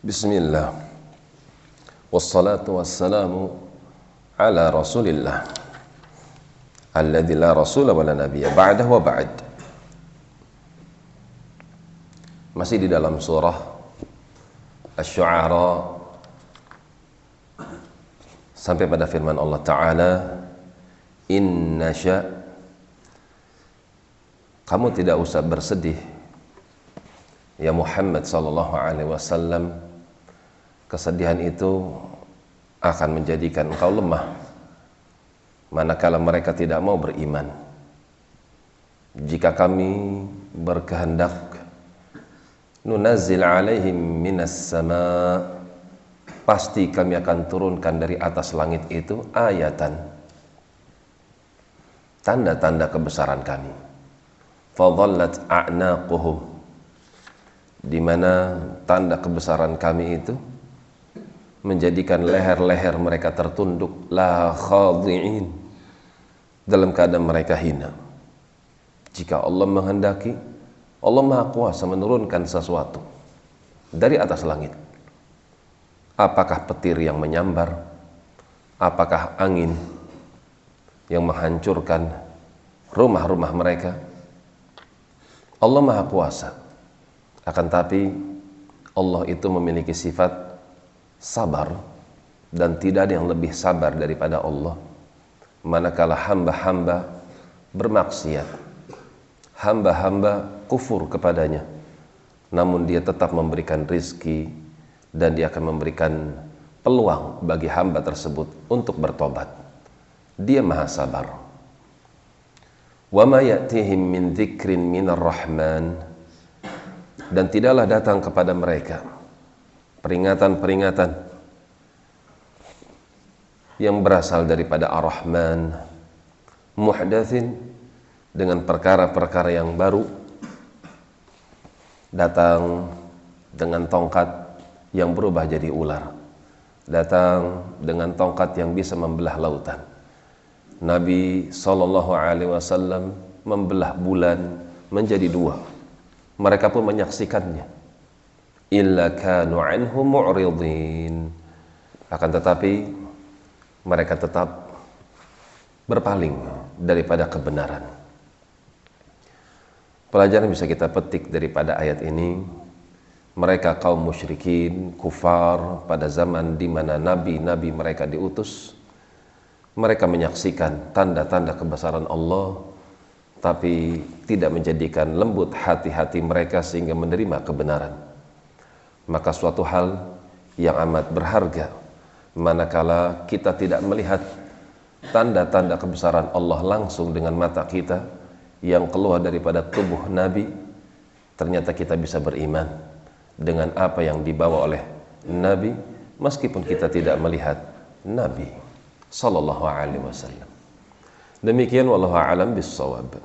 بسم الله والصلاة والسلام على رسول الله الذي لا رسول ولا نبي بعده وبعد masih di dalam surah Asy-Syu'ara sampai pada firman Allah taala inna sya kamu tidak usah bersedih ya Muhammad sallallahu alaihi wasallam kesedihan itu akan menjadikan engkau lemah. Manakala mereka tidak mau beriman. Jika kami berkehendak nunazzil alaihim minas sama pasti kami akan turunkan dari atas langit itu ayatan. Tanda-tanda kebesaran kami. Fadhallat a'naquhum. Di mana tanda kebesaran kami itu menjadikan leher-leher mereka tertunduk la khadhi'in dalam keadaan mereka hina jika Allah menghendaki Allah Maha Kuasa menurunkan sesuatu dari atas langit. Apakah petir yang menyambar? Apakah angin yang menghancurkan rumah-rumah mereka? Allah Maha Kuasa. Akan tapi Allah itu memiliki sifat sabar dan tidak ada yang lebih sabar daripada Allah. Manakala hamba-hamba bermaksiat, hamba-hamba kufur kepadanya namun dia tetap memberikan rizki dan dia akan memberikan peluang bagi hamba tersebut untuk bertobat. Dia maha sabar. Ma ya'tihim min dzikrin minar rahman. Dan tidaklah datang kepada mereka peringatan-peringatan yang berasal daripada Ar-Rahman muhdatsin dengan perkara-perkara yang baru datang dengan tongkat yang berubah jadi ular datang dengan tongkat yang bisa membelah lautan. Nabi Shallallahu Alaihi Wasallam membelah bulan menjadi dua. Mereka pun menyaksikannya illa kanu anhu mu'ridin akan tetapi mereka tetap berpaling daripada kebenaran Pelajaran bisa kita petik daripada ayat ini, mereka kaum musyrikin, kufar pada zaman di mana nabi-nabi mereka diutus, mereka menyaksikan tanda-tanda kebesaran Allah, tapi tidak menjadikan lembut hati-hati mereka sehingga menerima kebenaran. Maka suatu hal yang amat berharga, manakala kita tidak melihat tanda-tanda kebesaran Allah langsung dengan mata kita, yang keluar daripada tubuh Nabi ternyata kita bisa beriman dengan apa yang dibawa oleh Nabi meskipun kita tidak melihat Nabi sallallahu alaihi wasallam. Demikian wallahu alam bissawab